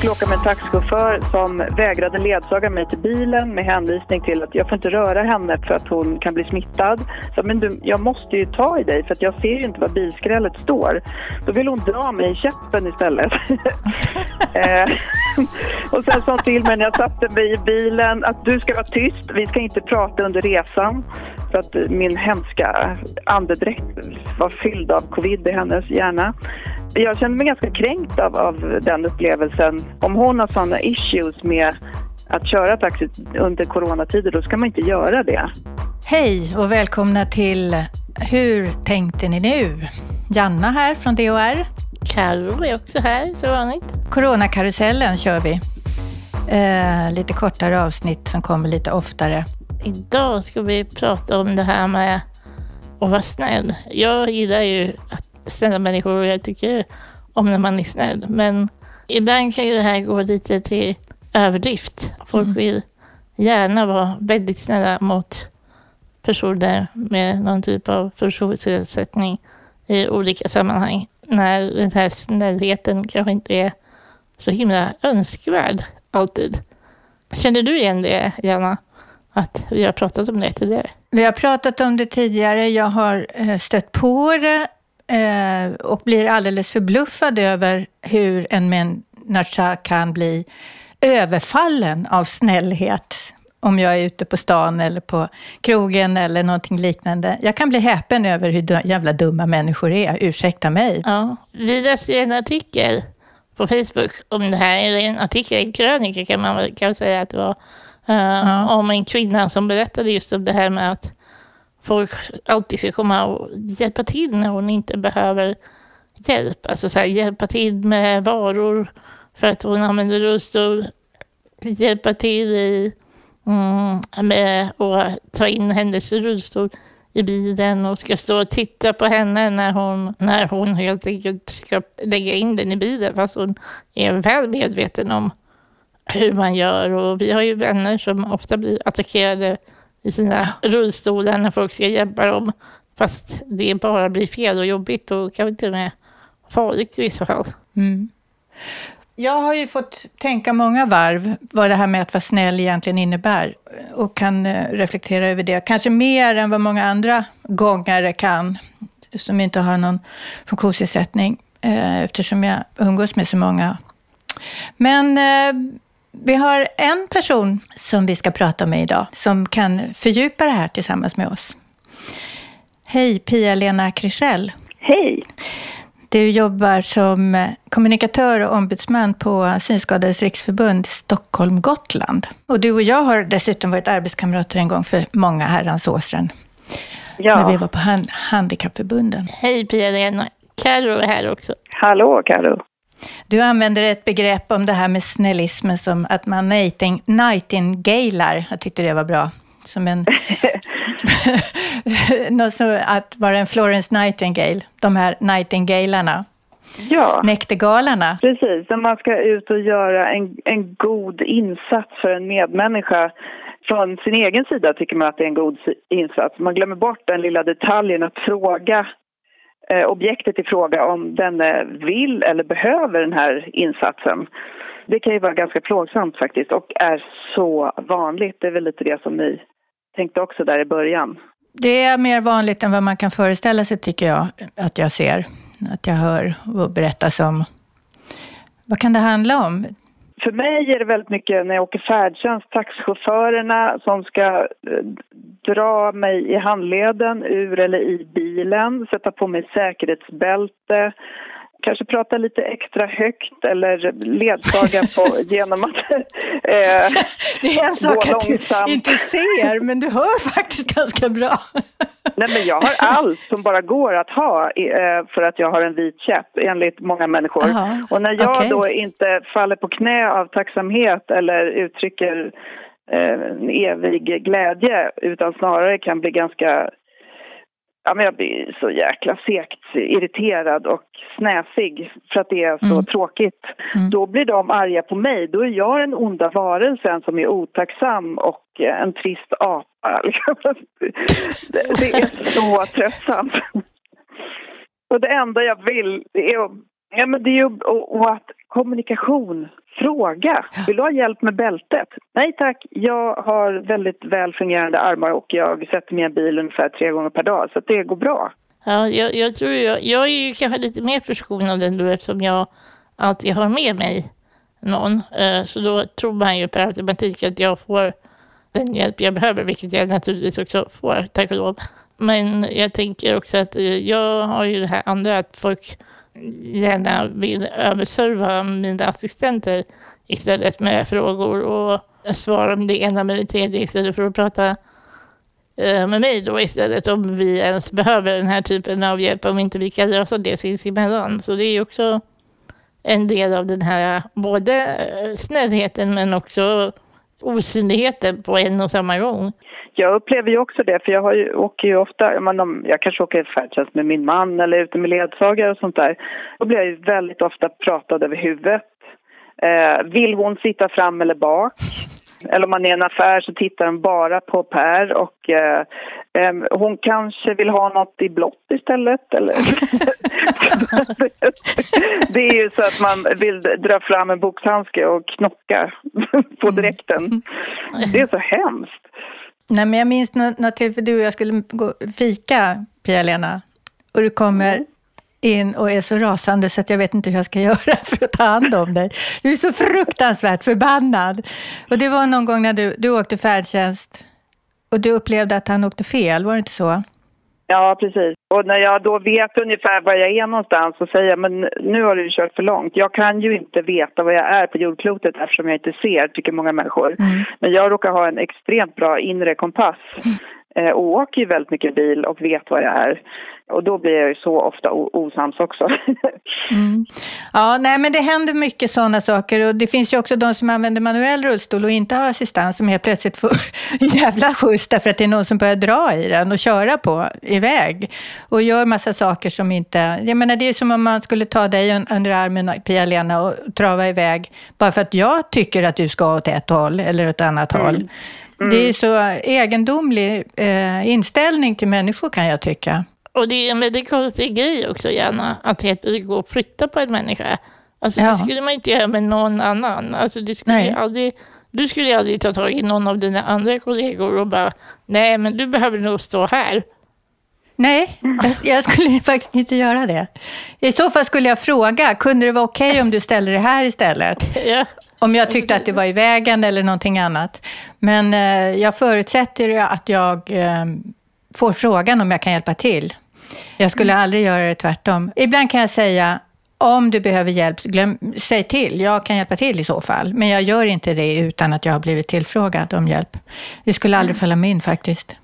skulle åka med en taxichaufför som vägrade ledsaga mig till bilen med hänvisning till att jag får inte röra henne för att hon kan bli smittad. Så, men du, jag måste ju ta i dig för att jag ser ju inte var bilskrället står. Då vill hon dra mig i käppen istället. Eh, och sen sa hon till mig när jag satte mig i bilen att du ska vara tyst, vi ska inte prata under resan. För att min hemska andedräkt var fylld av covid i hennes hjärna. Jag känner mig ganska kränkt av, av den upplevelsen. Om hon har sådana issues med att köra taxi under coronatider, då ska man inte göra det. Hej och välkomna till Hur tänkte ni nu? Janna här från DHR. Carro är också här, så vanligt. Coronakarusellen kör vi. Eh, lite kortare avsnitt som kommer lite oftare. Idag ska vi prata om det här med att vara snäll. Jag gillar ju att snälla människor och jag tycker om när man är snäll. Men ibland kan ju det här gå lite till överdrift. Folk mm. vill gärna vara väldigt snälla mot personer med någon typ av funktionsnedsättning i olika sammanhang. När den här snällheten kanske inte är så himla önskvärd alltid. Känner du igen det, Jana? Att vi har pratat om det tidigare? Vi har pratat om det tidigare. Jag har eh, stött på det eh, och blir alldeles förbluffad över hur en människa kan bli överfallen av snällhet om jag är ute på stan eller på krogen eller någonting liknande. Jag kan bli häpen över hur jävla dumma människor är, ursäkta mig. Ja. Vi läste en artikel på Facebook om det här, eller en artikel, en krönika kan man väl kan säga att det var, uh, ja. om en kvinna som berättade just om det här med att folk alltid ska komma och hjälpa till när hon inte behöver hjälp. Alltså så här, hjälpa till med varor för att hon använder rullstol. Hjälpa till i, mm, med att ta in hennes rullstol i bilen och ska stå och titta på henne när hon, när hon helt enkelt ska lägga in den i bilen fast hon är väl medveten om hur man gör. Och vi har ju vänner som ofta blir attackerade i sina rullstolar när folk ska hjälpa dem. Fast det bara blir fel och jobbigt och kanske till och med farligt i vissa fall. Mm. Jag har ju fått tänka många varv vad det här med att vara snäll egentligen innebär och kan eh, reflektera över det. Kanske mer än vad många andra gångare kan som inte har någon funktionsnedsättning eh, eftersom jag umgås med så många. Men eh, vi har en person som vi ska prata med idag som kan fördjupa det här tillsammans med oss. Hej Pia-Lena Krischell. Hej. Du jobbar som kommunikatör och ombudsman på Synskadades riksförbund Stockholm-Gotland. Och du och jag har dessutom varit arbetskamrater en gång för många herrans år sedan. Ja. När vi var på hand Handikappförbunden. Hej Pia-Lena. Carro är här också. Hallå Carro. Du använder ett begrepp om det här med snällismen som att man nighting, nightingalar. Jag tyckte det var bra. Som en... Att vara en Florence Nightingale, de här nightingalarna. Ja. Näktergalarna. Precis, när man ska ut och göra en, en god insats för en medmänniska. Från sin egen sida tycker man att det är en god insats. Man glömmer bort den lilla detaljen att fråga eh, objektet i fråga om den eh, vill eller behöver den här insatsen. Det kan ju vara ganska plågsamt faktiskt och är så vanligt. Det är väl lite det som ni tänkte också där i början. Det är mer vanligt än vad man kan föreställa sig tycker jag att jag ser, att jag hör och berättas om. Vad kan det handla om? För mig är det väldigt mycket när jag åker färdtjänst, taxichaufförerna som ska eh, dra mig i handleden ur eller i bilen, sätta på mig säkerhetsbälte, kanske prata lite extra högt eller ledsaga på, genom att eh, Det är en sak att du inte ser, men du hör faktiskt ganska bra. Nej, men jag har allt som bara går att ha eh, för att jag har en vit käpp, enligt många människor. Aha, och när jag okay. då inte faller på knä av tacksamhet eller uttrycker eh, en evig glädje utan snarare kan bli ganska ja, men jag blir så jäkla segt irriterad och snäsig för att det är så mm. tråkigt. Mm. Då blir de arga på mig. Då är jag den onda varelsen som är otacksam och en trist apa. det är så tröttsamt. Och det enda jag vill är att Ja, men det är ju och, och att kommunikation, fråga. Vill du ha hjälp med bältet? Nej tack, jag har väldigt väl fungerande armar och jag sätter mig i en bil ungefär tre gånger per dag så det går bra. Ja, jag, jag tror jag, jag är ju kanske lite mer förskonad ändå eftersom jag alltid har med mig någon. Eh, så då tror man ju per automatik att jag får den hjälp jag behöver, vilket jag naturligtvis också får, tack och lov. Men jag tänker också att eh, jag har ju det här andra att folk gärna vill överserva mina assistenter istället med frågor och svara om det ena med det tredje istället för att prata eh, med mig då istället om vi ens behöver den här typen av hjälp om inte vi kan lösa det sinsemellan. Så det är också en del av den här både eh, snällheten men också osynligheten på en och samma gång. Jag upplever ju också det, för jag har ju, åker ju ofta, jag, jag kanske åker färdtjänst med min man eller ute med ledsagare och sånt där. Då blir jag ju väldigt ofta pratad över huvudet. Eh, vill hon sitta fram eller bak? Eller om man är i en affär så tittar de bara på Per och eh, eh, hon kanske vill ha något i blått istället. Eller? det är ju så att man vill dra fram en boxhandske och knocka på mm. direkten. Det är så hemskt. Nej, men jag minns något till, för du och jag skulle gå fika, Pia-Lena, och du kommer mm. in och är så rasande så att jag vet inte hur jag ska göra för att ta hand om dig. Du är så fruktansvärt förbannad. Och det var någon gång när du, du åkte färdtjänst och du upplevde att han åkte fel, var det inte så? Ja, precis. Och när jag då vet ungefär var jag är någonstans så säger jag men nu har du kört för långt. Jag kan ju inte veta var jag är på jordklotet eftersom jag inte ser, tycker många människor. Mm. Men jag råkar ha en extremt bra inre kompass mm. Eh, och åker ju väldigt mycket bil och vet var jag är. Och då blir jag ju så ofta osams också. mm. Ja, nej men det händer mycket sådana saker och det finns ju också de som använder manuell rullstol och inte har assistans som helt plötsligt får jävla skjuts därför att det är någon som börjar dra i den och köra på iväg och gör massa saker som inte... Jag menar det är som om man skulle ta dig under armen, Pia-Lena, och trava iväg bara för att jag tycker att du ska åt ett håll eller åt ett annat mm. håll. Mm. Det är så egendomlig eh, inställning till människor kan jag tycka. Och det är en väldigt konstig grej också gärna, att det går att flytta på en människa. Alltså ja. det skulle man inte göra med någon annan. Alltså, det skulle nej. aldrig, du skulle aldrig ta tag i någon av dina andra kollegor och bara, nej men du behöver nog stå här. Nej, jag, skulle faktiskt inte göra det. I så fall skulle jag fråga, kunde det vara okej okay om du ställde det här istället? Ja. Om jag tyckte att det var i vägen eller någonting annat. Men eh, jag förutsätter att jag eh, får frågan om jag kan hjälpa till. Jag skulle mm. aldrig göra det tvärtom. Ibland kan jag säga, om du behöver hjälp, glöm, säg till. Jag kan hjälpa till i så fall. Men jag gör inte det utan att jag har blivit tillfrågad om hjälp. Det skulle aldrig mm. falla mig in faktiskt.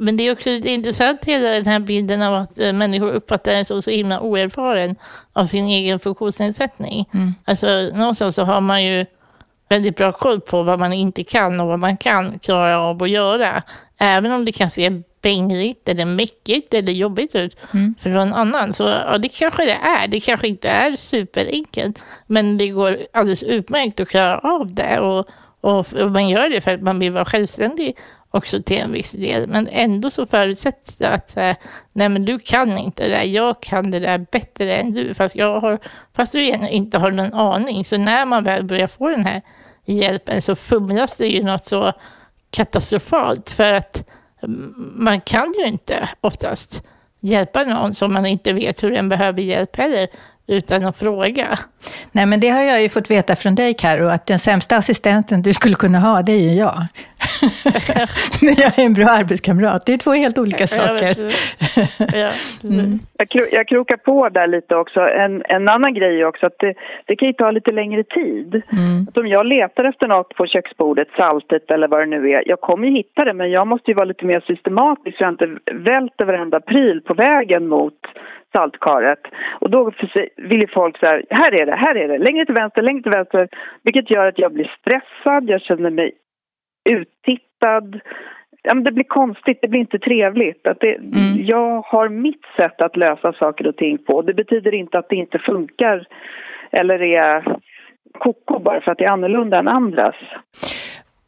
Men det är också lite intressant hela den här bilden av att äh, människor uppfattar en så, så himla oerfaren av sin egen funktionsnedsättning. Mm. Alltså någonstans så har man ju väldigt bra koll på vad man inte kan och vad man kan klara av att göra. Även om det kan se bängrigt eller mäckigt eller jobbigt ut mm. för någon annan. Så ja, det kanske det är. Det kanske inte är superenkelt. Men det går alldeles utmärkt att klara av det. Och, och, och man gör det för att man vill vara självständig också till en viss del. Men ändå så förutsätts det att eh, nej men du kan inte det där, jag kan det där bättre än du. Fast, jag har, fast du inte har någon aning. Så när man väl börjar få den här hjälpen så fumlas det ju något så katastrofalt. För att mm, man kan ju inte oftast hjälpa någon som man inte vet hur den behöver hjälp heller utan att fråga. Nej, men det har jag ju fått veta från dig, Karo, att den sämsta assistenten du skulle kunna ha, det är ju jag. men jag är en bra arbetskamrat. Det är två helt olika saker. ja, mm. jag, jag krokar på där lite också. En, en annan grej är också att det, det kan ju ta lite längre tid. Mm. Att om jag letar efter något på köksbordet, saltet eller vad det nu är, jag kommer ju hitta det, men jag måste ju vara lite mer systematisk så jag inte välter varenda pryl på vägen mot saltkaret. Och då vill ju folk så här, här är det, här är det, längre till vänster, längre till vänster. Vilket gör att jag blir stressad, jag känner mig uttittad. Ja, men det blir konstigt, det blir inte trevligt. Att det, mm. Jag har mitt sätt att lösa saker och ting på. Det betyder inte att det inte funkar eller är koko bara för att det är annorlunda än andras.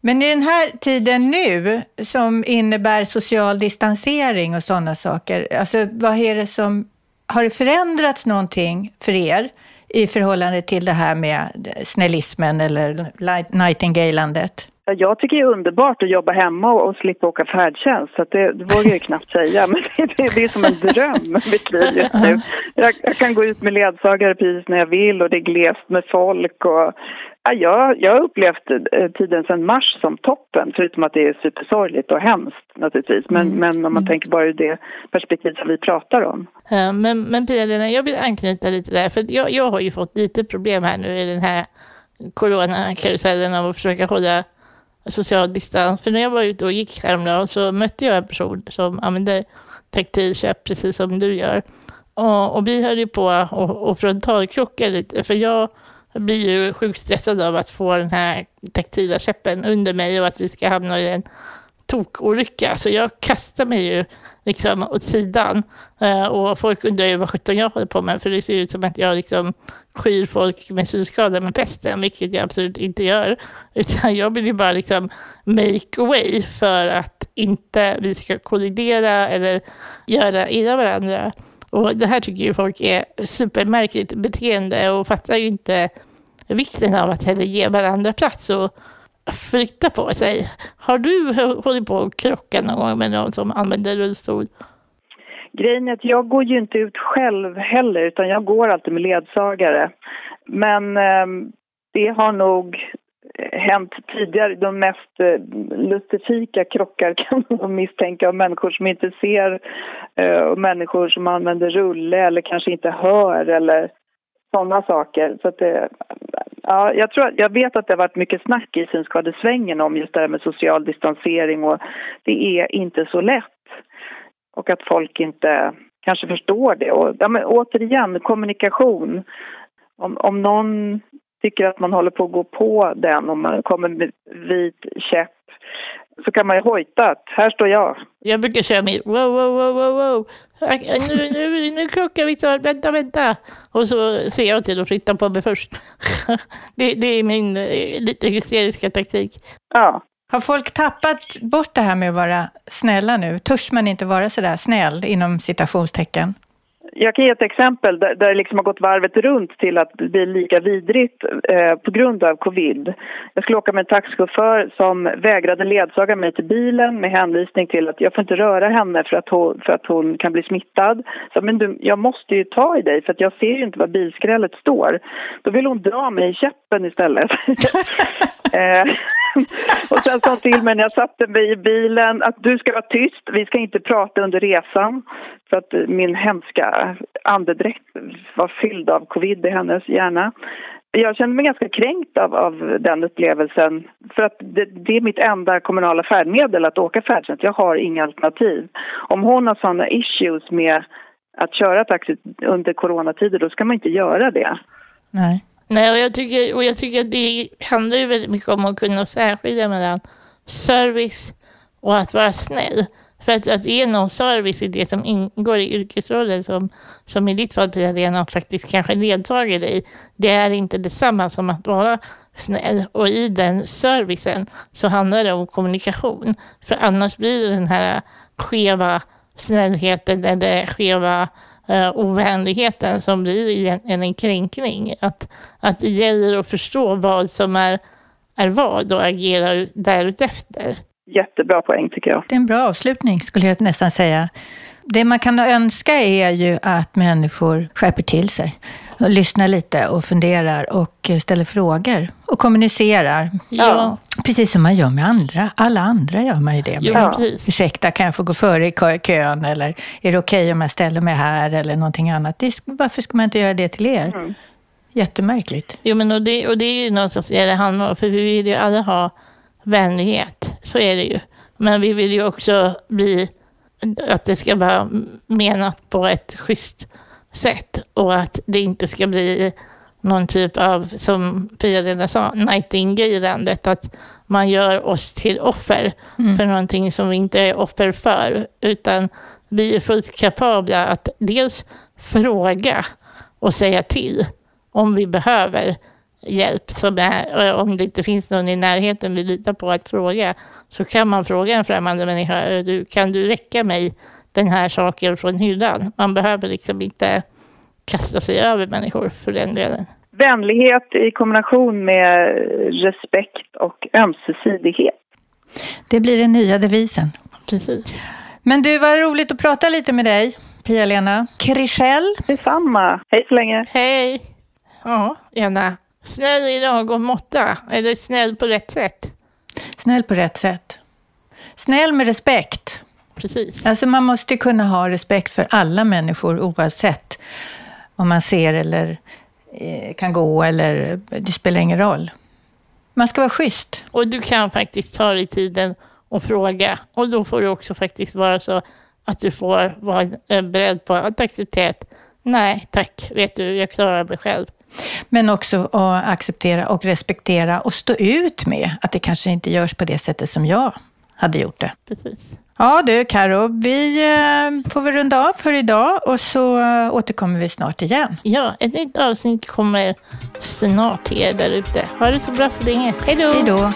Men i den här tiden nu, som innebär social distansering och sådana saker, alltså vad är det som Har det förändrats någonting för er i förhållande till det här med snällismen eller nightingaleandet? Jag tycker det är underbart att jobba hemma och slippa åka färdtjänst. Så det, det vågar jag ju knappt säga. Men det, det, det är som en dröm, mitt liv just nu. Jag, jag, kan gå ut med ledsagare precis när jag vill och det är glest med folk. Och, ja, jag, jag har upplevt eh, tiden sedan mars som toppen. Förutom att det är supersorgligt och hemskt naturligtvis. Men, mm. men om man mm. tänker bara ur det perspektiv som vi pratar om. Ja, men men Pia-Lena, jag vill anknyta lite där. För jag, jag har ju fått lite problem här nu i den här coronakarusellen av att försöka hålla social distans. För när jag var ute och gick häromdagen så mötte jag en person som använde taktilköp precis som du gör. Och, och vi höll ju på att frontalkrocka lite, för jag blir ju sjukt stressad av att få den här taktila käppen under mig och att vi ska hamna i en tokolycka. Så jag kastar mig ju liksom åt sidan. Eh, och folk undrar ju vad sjutton jag håller på med, för det ser ut som att jag liksom skyr folk med synskada med pesten, vilket jag absolut inte gör. Utan jag vill ju bara liksom make way för att inte vi ska kollidera eller göra illa varandra. Och det här tycker ju folk är supermärkligt beteende och fattar ju inte vikten av att heller ge varandra plats och flytta på sig. Har du hållit på att krocka någon gång med någon som använder rullstol? Grejen är att jag går ju inte ut själv heller utan jag går alltid med ledsagare. Men eh, det har nog eh, hänt tidigare. De mest eh, lustifika krockar kan man misstänka av människor som inte ser eh, och människor som använder rulle eller kanske inte hör eller sådana saker. Så att det, ja, jag, tror, jag vet att det har varit mycket snack i synskadesvängen om just det här med social distansering och det är inte så lätt. Och att folk inte kanske förstår det. Och, ja, men återigen, kommunikation. Om, om någon tycker att man håller på att gå på den, om man kommer med vit käpp så kan man ju hojta att här står jag. Jag brukar köra min wow, wow, wow, wow, wow. Nu, nu, nu krockar vi så, vänta, vänta. Och så ser jag till att flytta på mig först. Det, det är min eh, lite hysteriska taktik. Ja. Har folk tappat bort det här med att vara snälla nu? Törs man inte vara så där snäll inom citationstecken? Jag kan ge ett exempel där, det liksom har gått varvet runt till att bli lika vidrigt eh, på grund av covid. Jag skulle åka med en taxichaufför som vägrade ledsaga mig till bilen med hänvisning till att jag får inte röra henne för att hon, för att hon kan bli smittad. Så, men du, jag måste ju ta i dig för att jag ser ju inte var bilskrället står. Då vill hon dra mig i käppen istället. eh, och sen sa hon till mig när jag satte mig i bilen att du ska vara tyst, vi ska inte prata under resan. För att min hemska andedräkt var fylld av covid i hennes hjärna. Jag kände mig ganska kränkt av, av den upplevelsen. För att det, det, är mitt enda kommunala färdmedel att åka färdtjänst. Jag har inga alternativ. Om hon har sådana issues med att köra taxi under coronatider, då ska man inte göra det. Nej. Nej, och jag tycker, och jag tycker att det handlar ju väldigt mycket om att kunna särskilja mellan service och att vara snäll. För att, att ge någon service i det som ingår i yrkesrollen, som, som i ditt fall Pia-Lena faktiskt kanske ledsager dig, det är inte detsamma som att vara snäll. Och i den servicen så handlar det om kommunikation. För annars blir det den här skeva snällheten eller skeva eh, ovänligheten som blir egentligen en kränkning. Att, att det gäller att förstå vad som är, är vad och agera därefter. Jättebra poäng tycker jag. Det är en bra avslutning skulle jag nästan säga. Det man kan önska är ju att människor skärper till sig. Och lyssnar lite och funderar och ställer frågor och kommunicerar. Ja. Precis som man gör med andra. Alla andra gör man ju det med. Ja. Ursäkta, kan jag få gå före i kön? Eller är det okej okay om jag ställer mig här? Eller någonting annat. Det, varför ska man inte göra det till er? Mm. Jättemärkligt. Jo, men och det, och det är ju någonstans det det handlar om. För vi vill ju alla ha vänlighet. Så är det ju. Men vi vill ju också bli att det ska vara menat på ett schysst sätt och att det inte ska bli någon typ av, som Pia-Lena sa, nightingale-landet, att man gör oss till offer mm. för någonting som vi inte är offer för, utan vi är fullt kapabla att dels fråga och säga till om vi behöver hjälp, som är, om det inte finns någon i närheten vi litar på att fråga, så kan man fråga en främmande människa, kan du räcka mig den här saken från hyllan. Man behöver liksom inte kasta sig över människor för den delen. Vänlighet i kombination med respekt och ömsesidighet. Det blir den nya devisen. Precis. Men du, var roligt att prata lite med dig, Pia-Lena. Krischell. Detsamma. Hej så länge. Hej. Ja, Lena. Snäll i lagom måtta, eller snäll på rätt sätt. Snäll på rätt sätt. Snäll med respekt. Precis. Alltså man måste kunna ha respekt för alla människor oavsett om man ser eller eh, kan gå eller det spelar ingen roll. Man ska vara schysst. Och du kan faktiskt ta dig tiden och fråga. Och då får det också faktiskt vara så att du får vara eh, beredd på att acceptera att nej tack, vet du, jag klarar mig själv. Men också att acceptera och respektera och stå ut med att det kanske inte görs på det sättet som jag hade gjort det. Precis. Ja du Karo, vi eh, får väl runda av för idag och så eh, återkommer vi snart igen. Ja, ett nytt avsnitt kommer snart till er där ute. Ha det så bra så länge. Hej då! Hej då!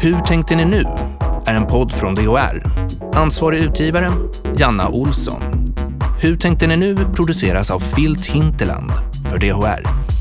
Hur tänkte ni nu? är en podd från DHR. Ansvarig utgivare, Janna Olsson. Hur tänkte ni nu produceras av Filt Hinterland för DHR.